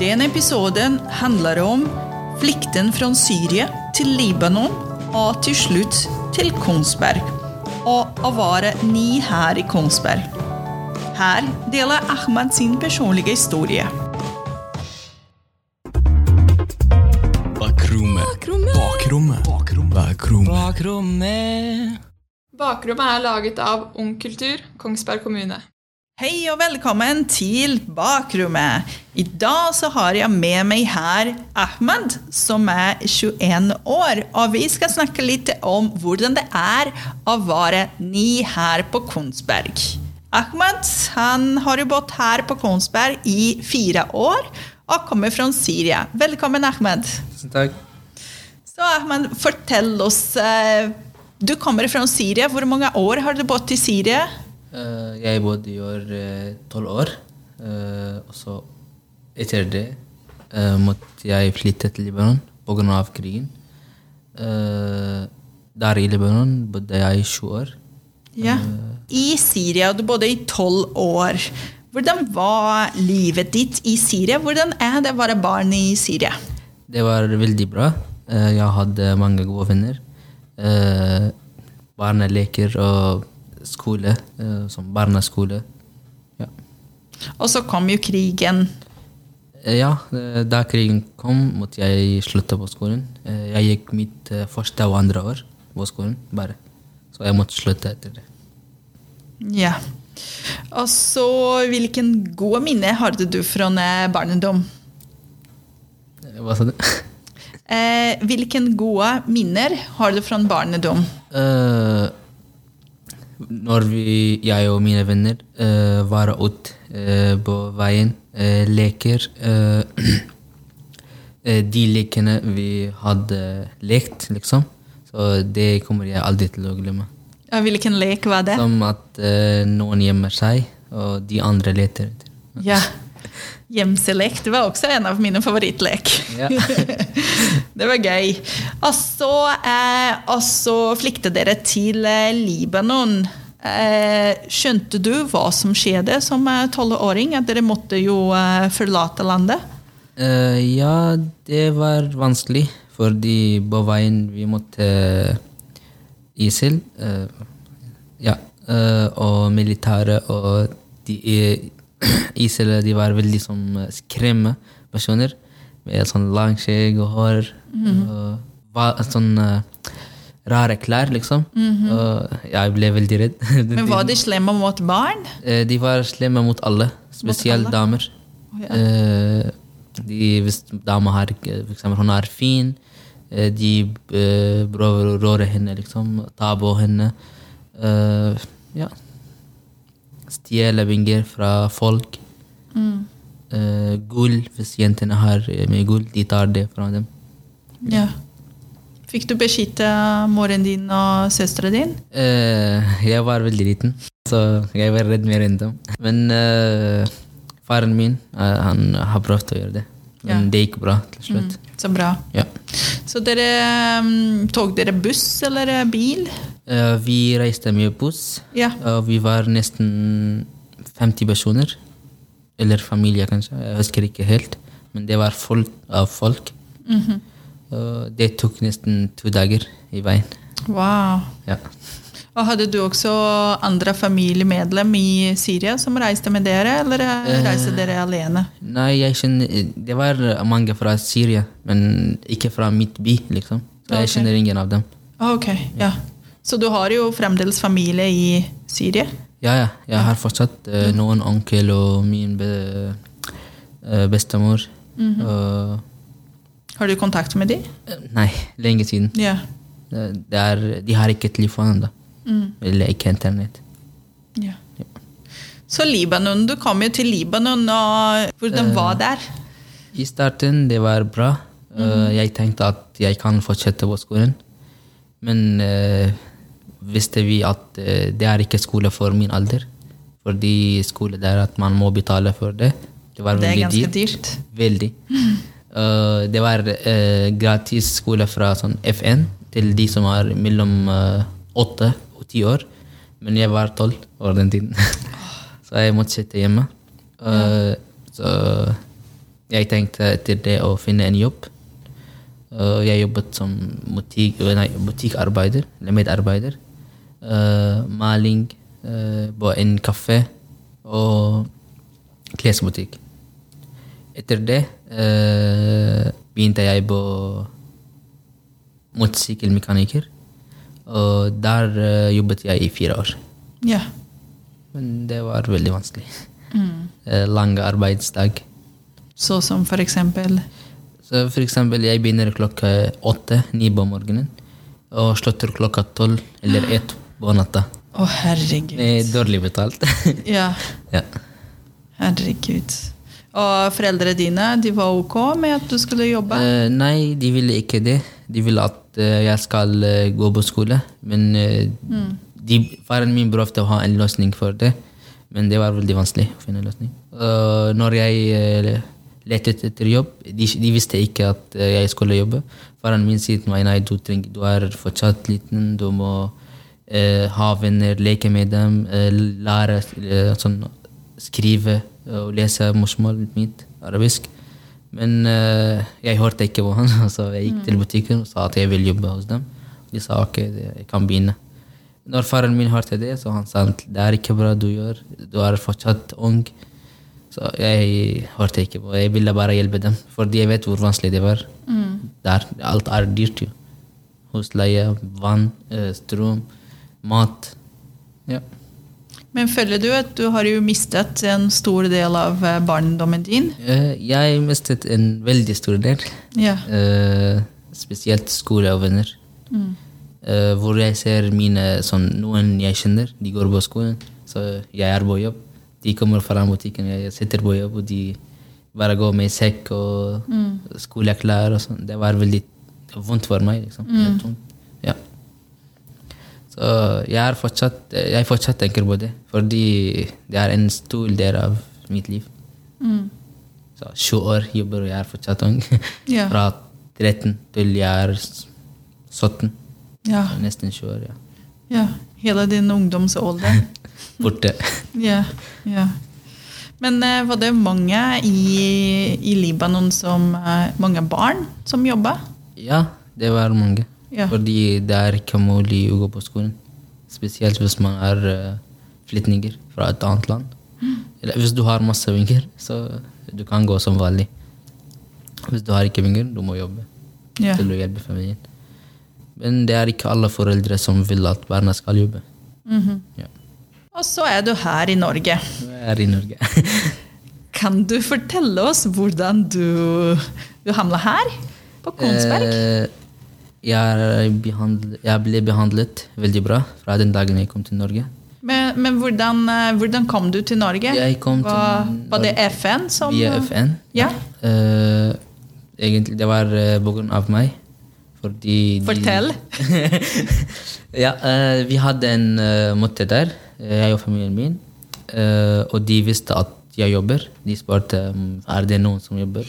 Den episoden handler om flykten fra Syria til Libanon og til slutt til Kongsberg. Og å være ny her i Kongsberg. Her deler Ahmad sin personlige historie. Bakrommet. Bakrommet. Bakrommet. Bakrommet. Bakrommet er laget av Ung Kultur, Kongsberg kommune. Hei og velkommen til Bakrommet. I dag så har jeg med meg her Ahmed, som er 21 år. Og vi skal snakke litt om hvordan det er å være ny her på Kongsberg. Ahmed han har jo bodd her på Kongsberg i fire år og kommer fra Syria. Velkommen, Ahmed. Tusen takk. Så Ahmed, fortell oss. eh, Du kommer fra Syria. Hvor mange år har du bodd i Syria? Eh, jeg bodde i år eh, tolv år. Eh, og så etter det måtte jeg flytte til Libanon pga. krigen. Der i Libanon bodde jeg i sju år. Ja. I Syria. Du bodde i tolv år. Hvordan var livet ditt i Syria? Hvordan er det å være barn i Syria? Det var veldig bra. Jeg hadde mange gode venner. Barna leker og skole, eh, som barneskole. Ja. Og så kom jo krigen. Eh, Ja, eh, da krigen kom, måtte jeg slutte på skolen. Jeg gikk mitt første og andre år på skolen, bare. Så jeg måtte slutte etter det. Ja. Og så hvilken gode minne hadde du fra barndom? Hva sa du? Eh, hvilken gode minner har du fra barndom? Eh, når vi, jeg og mine venner uh, var ute uh, på veien, uh, leker eh, De lekene vi hadde lekt, liksom. Så det kommer jeg aldri til å glemme. Ja, hvilken lek var det? Som at noen gjemmer seg, og de andre leter etter. Ja. Gjemselek. Det var også en av mine favorittlek. Ja. det var gøy. Og så, eh, flyktet dere til eh, Libanon. Eh, skjønte du hva som skjedde som eh, tolvåring? At dere måtte jo eh, forlate landet? Eh, ja, det var vanskelig, fordi på veien vi måtte ISIL Ja, og militæret og de, ISIL de var veldig som eh, skremme personer. Med sånn lang skjegg og hår. og sånn uh, rare klær, liksom. Og jeg ble veldig redd. Men var de slemme mot barn? Eh, De var slemme mot alle, spesielt alle? damer. Oh, ja. De, hvis dama har, for eksempel, hun er fin, de prøver å røre henne, liksom. Ta på henne. Uh, ja. Stjele penger fra folk. Eh, gull, hvis jentene har eh, mye gull, de tar det fra dem. Ja. Fikk du beskytte moren din og søsteren din? Uh, jeg var veldig liten, så jeg var redd mer enn dem. Men uh, faren min han har prøvd å gjøre det. Men Ja. det gikk bra til slutt. Så bra. Ja. Så dere um, tok dere buss eller bil? Eh, vi reiste med buss. Ja. vi var nesten 50 personer. Eller familie, kanskje. Jeg husker ikke helt. Men det var fullt av folk. Og det tok nesten to dager i veien. Wow. Ja. Og hadde du også andre familiemedlem i Syria som reiste med dere, eller eh, reiste dere alene? Nei, jeg kjenner Det var mange fra Syria, men ikke fra mitt by, liksom. Så jeg kjenner ingen av dem. Ok, ja. Så du har jo fremdeles familie i Syria? Ja, ja. Jeg har fortsatt eh, noen onkel og min be, eh, bestemor. og, Har du kontakt med dem? eh, nei, lenge siden. Ja. Eh, Det er, de har ikke telefon ennå. Eller ikke internett. ja. Så Libanon, du kom jo til Libanon, og hvordan var der? I starten det var bra. Eh, Jeg tenkte at jeg kan fortsette på skolen. Men visste vi at eh, det er ikke skole for min alder. Fordi skole det er at man må betale for det. Det var Det er ganske dyrt. dyrt. Veldig. Uh, det var uh, gratis skole fra sånn FN til de som var mellom åtte uh, og ti år. Men jeg var tolv år den tiden. så jeg måtte sitte hjemme. Eh, så jeg tenkte etter det å finne en jobb. Uh, jeg jobbet som butikk, nei, butikkarbeider, eller medarbeider. Uh, maling på en kafé og klesbutikk. Etter det uh, begynte jeg på motorsykkelmekaniker. Og der uh, jobbet jeg i fire år. Ja. Men det var veldig vanskelig. Uh, lang arbeidsdag. Så som for eksempel Så for eksempel, jeg begynner klokka åtte, ni på morgenen, og slutter klokka tolv eller ett på natta. Å, herregud. Med dårlig betalt. Ja, ja. herregud. Og foreldrene dine, de var ok med at du skulle jobbe? Uh, nei, de ville ikke det. De ville at uh, jeg skal uh, gå på skole. Men mm. de, faren min prøvde å ha en løsning for det, men det var veldig vanskelig å finne en løsning. Når jeg lette etter jobb, de, de visste ikke at jeg skulle jobbe. Faren min sier til meg nei, du, trenger, du er fortsatt liten, du må ha venner, leke med dem, eh, lære eh, sånn, skrive og lese morsmålet mitt, arabisk. Men eh, jeg hørte ikke på han, så jeg gikk til butikken og sa at jeg vil jobbe hos dem. De sa ok, jeg kan begynne. Når faren min hørte det, så han sa det er ikke bra du gjør, du er fortsatt ung. Så jeg hørte ikke på. Jeg ville bare hjelpe dem, fordi jeg vet hvor vanskelig det var. Der, alt er dyrt, jo. Husleie, vann, eh, strøm, mat. Ja. Men føler du at du har jo mistet en stor del av eh, barndommen din? Eh, Jeg mistet en veldig stor del. Ja. Eh, spesielt skole og venner. Mm. hvor jeg ser mine sånn, Noen jeg kjenner, de går på skolen, så jeg er på jobb. De kommer fra butikken, jeg sitter på jobb, og de bare går med sekk og skoleklær og sånn. Det var veldig vondt for meg. liksom. Ja. Så jeg, er fortsatt, jeg fortsatt tenker på det, fordi det er en stor del av mitt liv. Så 20 år jobber, og jeg er fortsatt ung. Ja. Fra 13 til jeg er 17. Ja. Nesten 20 år, ja. ja. Hele din ungdomsalder. Borte. Ja, ja. Men uh, var det mange i, i Libanon som uh, Mange barn som jobba? Ja, det var mange. Ja. Fordi det er ikke mulig å gå på skolen. Spesielt hvis man er uh, flyktninger fra et annet land. Eller hvis du har masse vinger, så du kan gå som vanlig. Hvis du har ikke vinger, du må jobbe Ja. til å hjelpe familien. Men det er ikke alle foreldre som vil at barna skal jobbe. ja. Og så er du her i Norge. Jeg er i Norge. Kan du fortelle oss hvordan du, du hamla her? På Kongsberg? Eh, jeg, behandlet, jeg ble behandlet veldig bra fra den dagen jeg kom til Norge. Men, men hvordan, eh, hvordan kom du til Norge? Jeg kom til var, var det FN som Via FN. Ja. Uh, egentlig, det var på grunn av meg. Fordi de- Fortell. ja, uh, vi hadde en uh, møte der, eh, jeg og familien min. eh, og de visste at jeg jobber. De spurte om er det noen som jobber.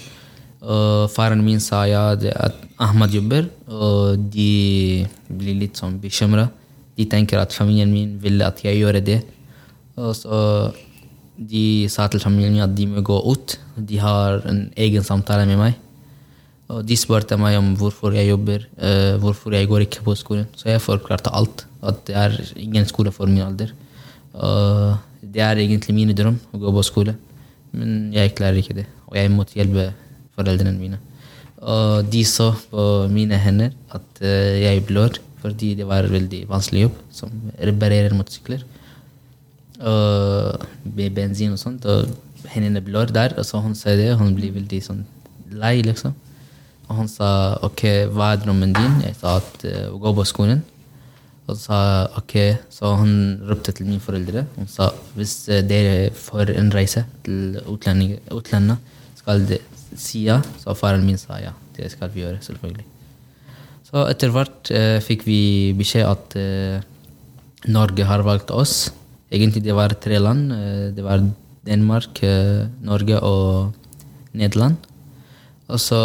Og faren min sa ja, at Ahmad jobber. Og de blir litt sånn bekymra. De tenker at familien min vil at jeg gjør det. Og så de sa til familien min at de må gå ut. De har en egen samtale med meg. Og de spurte meg om hvorfor jeg jobber, uh, hvorfor jeg går ikke på skolen. Så jeg forklarte alt. At det er ingen skole for min alder. Uh, det er egentlig min drøm å gå på skole. Men jeg klarer ikke det. Og jeg måtte hjelpe foreldrene mine. Og de så på mine hender at eh, jeg blør, fordi det var veldig vanskelig jobb som reparerer motorsykler. Og med bensin og sånt. Og hendene blør der. Og så hun sa det, hun blir veldig sånn lei, liksom. Og han sa ok, hva er drømmen din? Jeg sa at hun å gå på skolen. Og sa ok, så han ropte til mine foreldre. Han sa hvis eh, dere får en reise til utlandet, utlandet, skal dere si ja. Så faren min sa ja. Det skal vi gjøre, selvfølgelig. Så etter hvert eh, fikk vi beskjed at eh, Norge har valgt oss. Egentlig det var tre land. Eh, det var Danmark, eh, Norge og Nederland. Og så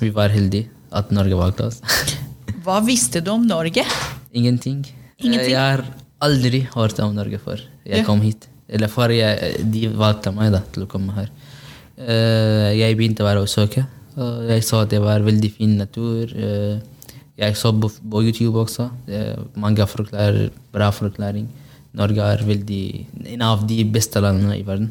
vi var heldige at Norge valgte oss. Hva visste du om Norge? Ingenting. Ingenting? Jeg har aldri hørt om Norge før jeg Ja. kom hit. Eller før jeg, de valgte meg da, til å komme her. Eh, jeg begynte bare å søke. og jeg så at det var veldig fin natur. Eh, jeg så på, på YouTube også. Mange forklarer, bra forklaring. Norge er veldig en av de beste landene i verden.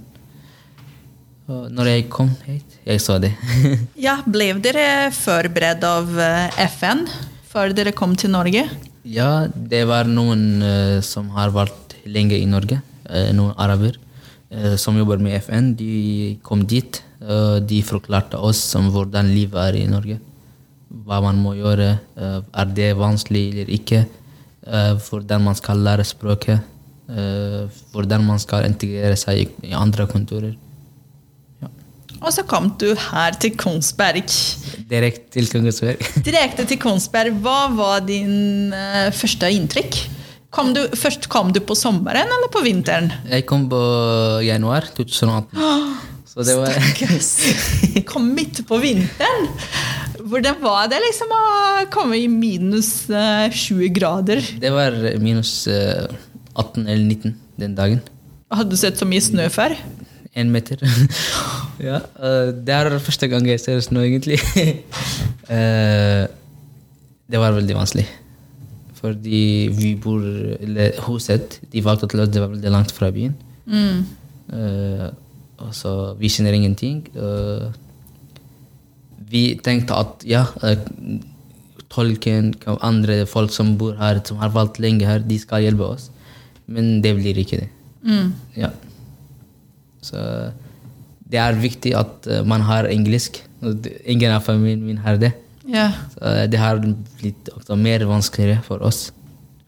Og når jeg kom hit, jeg så det. Ja, ble dere forberedt av eh, FN før dere kom til Norge? Ja, det var noen som har vært lenge i Norge. noen araber som jobber med FN. De kom dit. og de forklarte oss om hvordan livet er i Norge. Hva man må gjøre. eh, er det vanskelig eller ikke? eh, hvordan man skal lære språket. eh, hvordan man skal integrere seg i, andre kontorer. Ja. Og så kom du her til Kongsberg. Direkte til Kongsberg. Direkte til Kongsberg. Hva var din eh, første inntrykk? Kom du, først kom du på sommeren eller på vinteren? Jeg kom på januar 2018. Så det var Stakkars. Kom midt på vinteren. Hvordan var det liksom å komme i minus eh, 20 grader? Det var minus eh, 18 eller 19 den dagen. Hadde du sett så mye snø før? En meter. ja, eh, det er første gang jeg ser snø, egentlig. Eh, det var veldig vanskelig. Fordi vi bor Eller huset De valgte til oss det var veldig langt fra byen. Eh, og så vi kjenner ingenting. Uh, vi tenkte at ja, uh, tolken, andre folk som bor her, som har valgt lenge her, de skal hjelpe oss. Men det blir ikke det. Ja. Så det er viktig at eh, man har engelsk. Ingen av familien min har det. Ja. Eh, det har blitt mer vanskeligere for oss.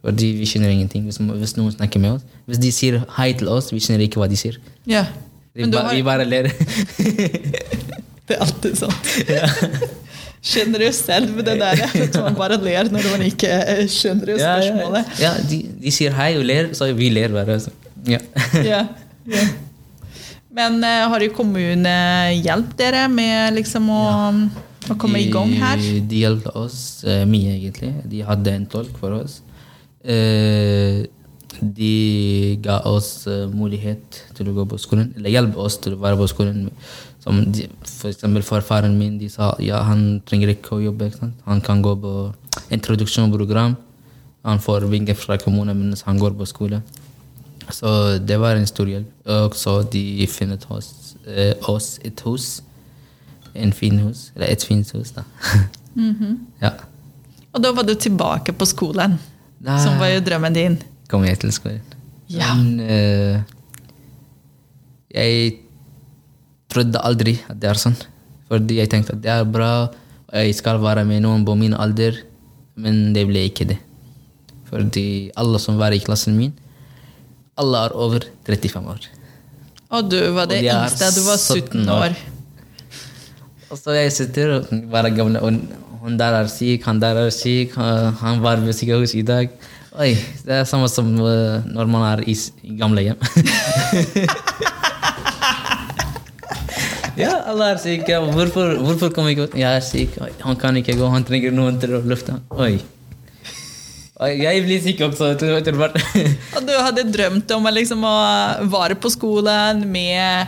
Fordi vi skjønner ingenting hvis, hvis noen snakker med oss. Hvis de sier hei til oss, vi skjønner ikke hva de sier. ja. Men du ba, har, vi bare ler. det er alltid sånn. Skjønner du selv det der at man bare ler når man ikke eh, skjønner Ja, ja, spørsmålet? ja de, de sier hei og ler, så vi ler bare. Så. Ja. Ja. ja. Men uh, har jo kommunen hjulpet dere med liksom å, å komme i gang her? De, hjalp oss eh, mye, egentlig. De hadde en tolk for oss. Eh, de ga oss eh, mulighet til å gå på skolen, eller hjalp oss til å være på skolen. Som de, for eksempel farfaren min, de sa ja, han trenger ikke å jobbe. Han kan gå på introduksjonsprogram. Han får vinger fra kommunen mens han går på skole. Så det var en stor hjelp. Og så de finnet oss, eh, oss et hus. En fin hus. Eller et fint hus, da. Ja. Og da var du tilbake på skolen, Da som var jo drømmen din. kom jeg til skolen. Ja. Men uh, jeg trodde aldri at det er sånn. Fordi jeg tenkte at det er bra, og jeg skal være med noen på min alder. Men det ble ikke det. Fordi alle som var i klassen min, alle er over 35 år. Og du var det yngste, du var 17 17 år. Og jeg sitter og bare gamle og Hun der er syk, han der er syk, han var ved sykehus i dag. Oi, det er samme som eh, når man er i, gamle hjem. ja, alle er syke. Hvorfor, hvorfor kom ikke Jeg er syk. Han kan ikke gå, han trenger noen til å løfte ham. Oi. Jeg blir syk også etter hvert. Og du hadde drømt om liksom å være på skolen med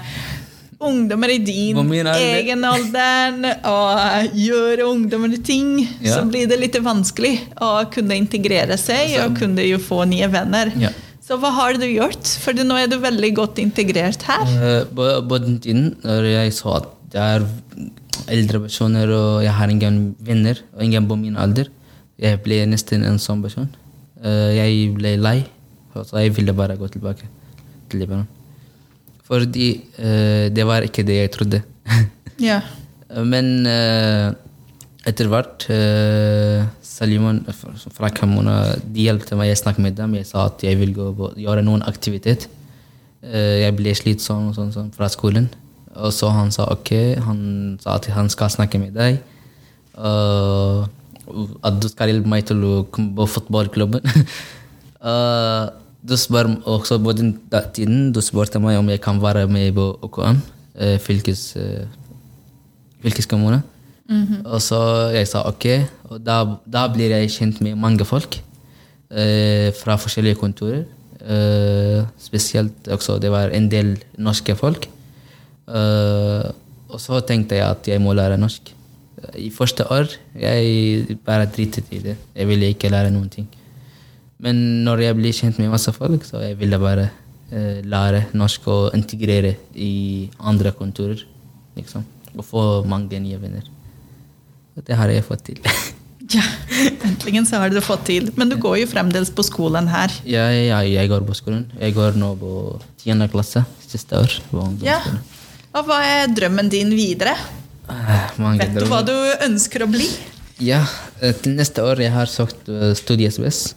ungdommer i din egen alder og gjøre ungdommer ting. Ja. Så blir det litt vanskelig å kunne integrere seg og kunne jo få nye venner. Ja. Så hva har du gjort? For nå er du veldig godt integrert her. Eh, På, på den tiden, når jeg så at det er eldre personer, og jeg har ingen venner, og ingen på min alder, jeg ble nesten en sånn person. Eh, Jeg ble lei, så jeg ville bare gå tilbake til Libanon. Fordi uh, det var ikke det jeg trodde. Ja. Men uh, etter hvert uh, Salimon fra- Kamona de hjalp meg. Jeg snakket med dem. Jeg sa at jeg vil på, gjøre noen aktivitet. Uh, jeg ble slitsom og sånn, sånn fra skolen. Og så han sa ok. Han sa at han skal snakke med deg. Og at du skal hjelpe meg til å komme på fotballklubben. Eh, du spør også på den tiden du spurte meg om jeg kan være med på OKM, fylkes, fylkeskommune. Mm -hmm. Og så jeg sa ok, og da, da blir jeg kjent med mange folk eh, fra forskjellige kontorer. Eh, spesielt også det var en del norske folk. Eh, Og så tenkte jeg at jeg må lære norsk. I første år jeg bare dritet i det. Jeg ville ikke lære noen ting. Men når jeg blir kjent med masse folk, så jeg ville bare eh, lære norsk og integrere i andre kontorer. Liksom. Og få mange nye venner. Og det har jeg fått til. Ja, Endelig så har du det fått til. Men du går jo fremdeles på skolen her. Ja, ja, jeg går på skolen. Jeg går nå på tiende klasse. Siste år. Ja. Og hva er drømmen din videre? Eh, mange Vet du hva du ønsker å bli? Ja, eh, til neste år jeg har søkt uh, studie-SBS.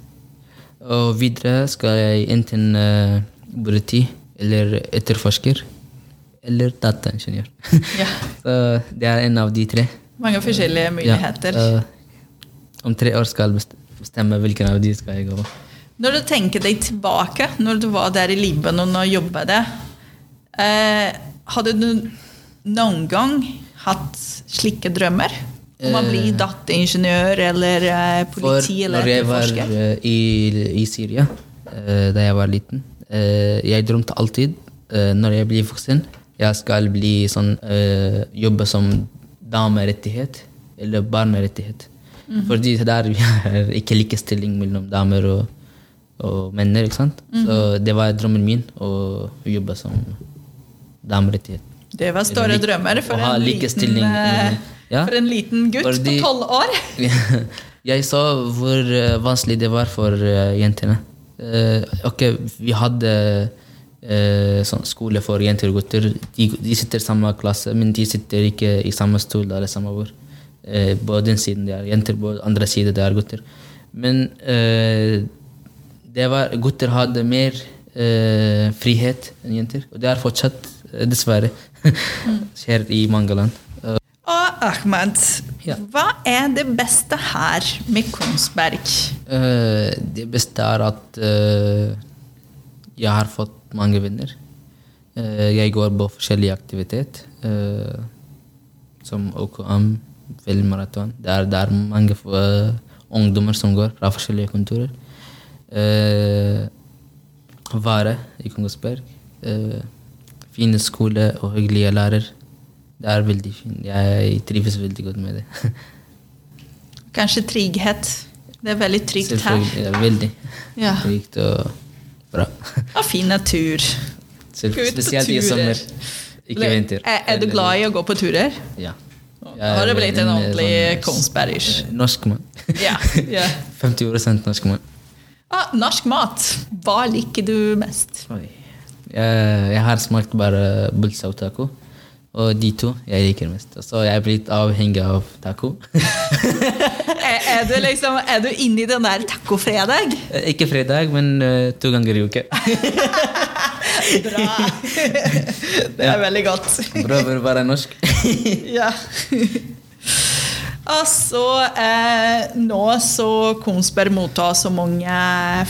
Og videre skal jeg enten uh, politi eller etterforsker. Eller dataingeniør. Ja. Så det er en av de tre. Mange forskjellige muligheter. Ja, eh, om tre år skal jeg bestemme hvilken av de skal jeg gå på. Når du tenker deg tilbake, når du var der i Libanon og jobbet, eh, hadde du noen gang hatt slike drømmer? Om man blir Eh, dataingeniør eller eh, politi For eller når jeg var eh, i, i Syria, da jeg var liten Jeg drømte alltid, når jeg blir voksen, jeg skal bli sånn, jobbe som damerettighet eller barnerettighet. Mhm. Fordi der har ikke likestilling mellom damer og, og menn. ikke sant? Mhm. Så det var drømmen min å jobbe som damerettighet. Det var store drømmer for en, liten, ja. for en liten gutt Fordi- på tolv år. Jeg så hvor eh, vanskelig det var for eh, jentene. Eh, ok, vi hadde sånn skole for jenter og gutter. De, de sitter i samme klasse, men de sitter ikke i samme stol eller samme bord. På den siden det er jenter, på den andre siden det er gutter. Men det var, gutter hadde mer frihet enn jenter, og det er fortsatt, dessverre, skjer i mange land. Ahmed, Ja. hva er det beste her med Kongsberg? Uh, det beste er at uh, jeg har fått mange venner. Uh, jeg går på forskjellige aktiviteter, som OKM, filmmaraton. Det er, det er mange ungdommer som går fra forskjellige kontorer. Vare i Kongsberg. Fine skole og hyggelige lærer. Det er veldig fint. Jeg trives veldig godt med det. Kanskje trygghet. Det er veldig trygt her. Selvfølgelig. Ja, veldig. Ja. Trygt og bra. Og fin natur. Selv, Gå ut på spesielt i turer. sommer. Ikke vinter. Er, er du glad i å gå på turer? Ja. Da har det blitt en ordentlig sånn, Kongsbergers. eh, Norsk mann. Ja, ja. 50 norsk mann. Ah, norsk mat. Hva liker du mest? Jeg, jeg har smakt bare bulsa og taco. Og de to jeg liker mest. Så jeg er blitt avhengig av taco. Er, er, du liksom, er du inne i den der tacofredag? Eh, Ikke fredag, men uh, to ganger i uke. Bra. Det er veldig godt. Prøver å være norsk. Ja. Og så eh, nå så Kongsberg mottar så mange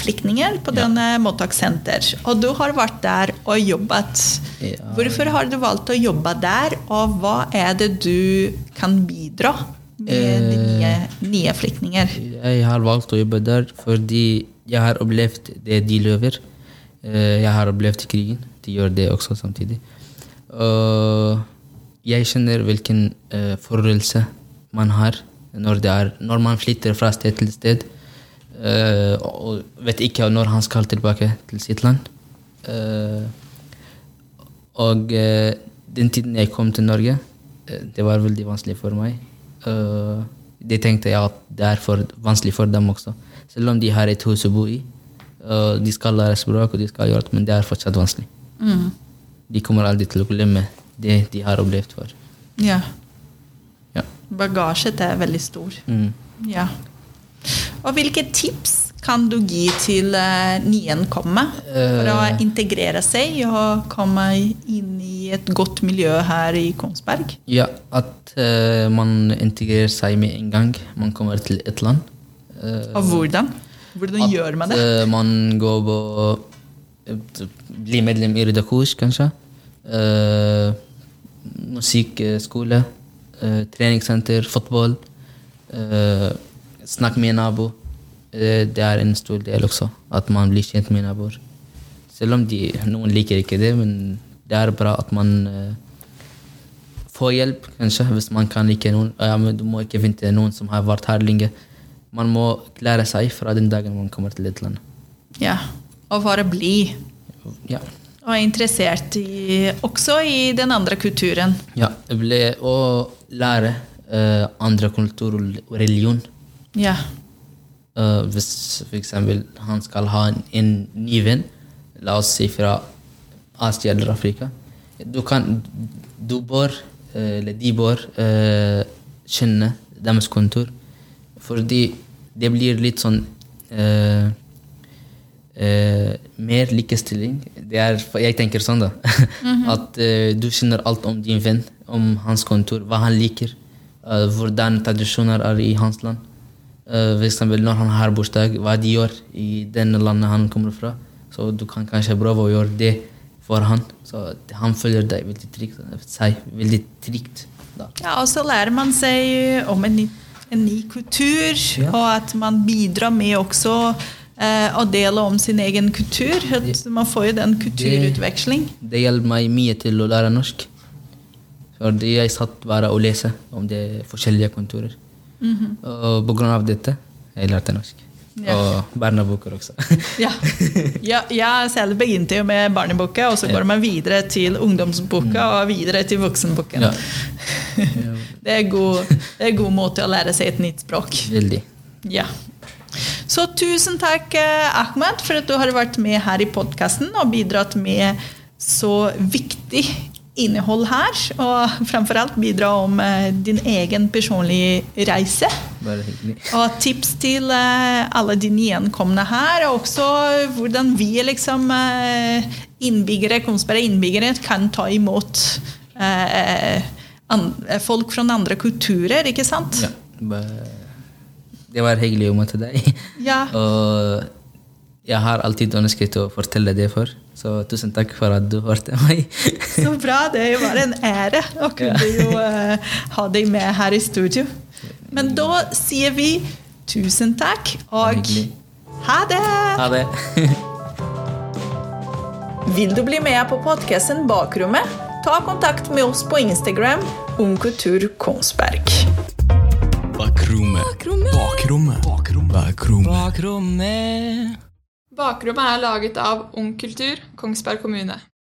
flyktninger på denne mottakssenter. Og du har vært der og jobbet. Ja. Hvorfor har du valgt å jobbe der, og hva er det du kan bidra med eh, nye, nye flyktninger? Jeg har valgt å jobbe der fordi jeg har opplevd det de lever. Eh, Jeg har opplevd krigen. De gjør det også samtidig. Og jeg kjenner hvilken uh, forholdelse man har når, det er, når man flytter fra sted til sted. Uh, og vet ikke når han skal tilbake til sitt land. Uh, og uh, den tiden jeg kom til Norge, det var veldig vanskelig for meg. Det tenkte jeg at det er for vanskelig for dem også. Selv om de har et hus å bo i. de skal lære språk, og de skal gjøre det, men det er fortsatt vanskelig. De kommer aldri til å glemme det de har opplevd før. Ja. Ja. Bagasjet er veldig stor. Mm. Ja. Og hvilke tips kan du gi til uh, nyankomne for å Eh. integrere seg og komme inn i et godt miljø her i Kongsberg? Ja, at uh, man integrerer seg med en gang man kommer til et land. Uh, Og hvordan? Hvordan at gjør man det? Uh, man går på eh, Blir medlem i Røde Kors, kanskje. Eh, musikkskole. Eh, treningssenter, fotball. Uh, snakk med nabo. Eh, det er en stor del også, at man blir kjent med naboer. Selv om de, noen liker ikke det, men det er bra at man eh, få hjelp, kanskje, hvis man kan like noen. Ja, men du må ikke vente noen som har vært her lenge. Man må klare seg fra den dagen man kommer til et land. Ja. Og bare bli. Ja. Og er interessert i, også i den andre kulturen. ja. Det ble å lære uh, andre kultur og religion. Ja. Uh, hvis eksempel han skal ha en, en ny venn, la oss si fra Asia eller Afrika, du kan Du bør, eh, eller de bør, uh, kjenne deres kontor. Fordi det blir litt sånn eh, eh, mer likestilling. Det er, jeg tenker sånn, da. At uh, du kjenner alt om din venn, om hans kontor, hva han liker, uh, hvordan tradisjoner er i hans land. Uh, eksempel når han har bursdag, hva de gjør i den landet han kommer fra. Så du kan kanskje prøve å gjøre det for han. Så han føler deg veldig trygt. Seg veldig trygt da. ja, og så lærer man seg om en ny, en ny kultur, Ja. og at man bidrar med også eh, og dele om sin egen kultur. Man får jo den kulturutveksling. Det hjelper meg mye til å lære norsk. Fordi jeg satt bare og leste om de forskjellige kontorer. Og på grunn av dette jeg lærte norsk. Ja. Og barnebøker også. Ja. ja, jeg selv begynte jo med barneboka, og så går man videre til ungdomsboka og videre til voksenboken. ja, Det, er god, det er god måte å lære seg et nytt språk. veldig. Ja. Så tusen takk, eh, Ahmed, for at du har vært med her i podkasten og bidratt med så viktig innhold her. Og framfor alt bidra om eh, din egen personlige reise. Bare hyggelig. Og tips til eh, alle de nyankomne her, og også hvordan vi liksom innbyggere, Kongsberg innbyggere kan ta imot eh, folk fra andre kulturer, ikke sant? Ja. Bare- Det var hyggelig å møte deg. Ja. Og jeg har alltid ønsket å fortelle det for. Så tusen takk for at du hørte meg. Så bra. Det var en ære å kunne jo uh, ha deg med her i studio. Men da sier vi tusen takk, og det ha det! Ha det. Vil du bli med på podkasten Bakrommet? Ta kontakt med oss på Instagram Ungkultur Kongsberg. Bakrommet. Bakrommet. Bakrommet. Bakrommet. Bakrommet er laget av Ung Kultur, Kongsberg kommune.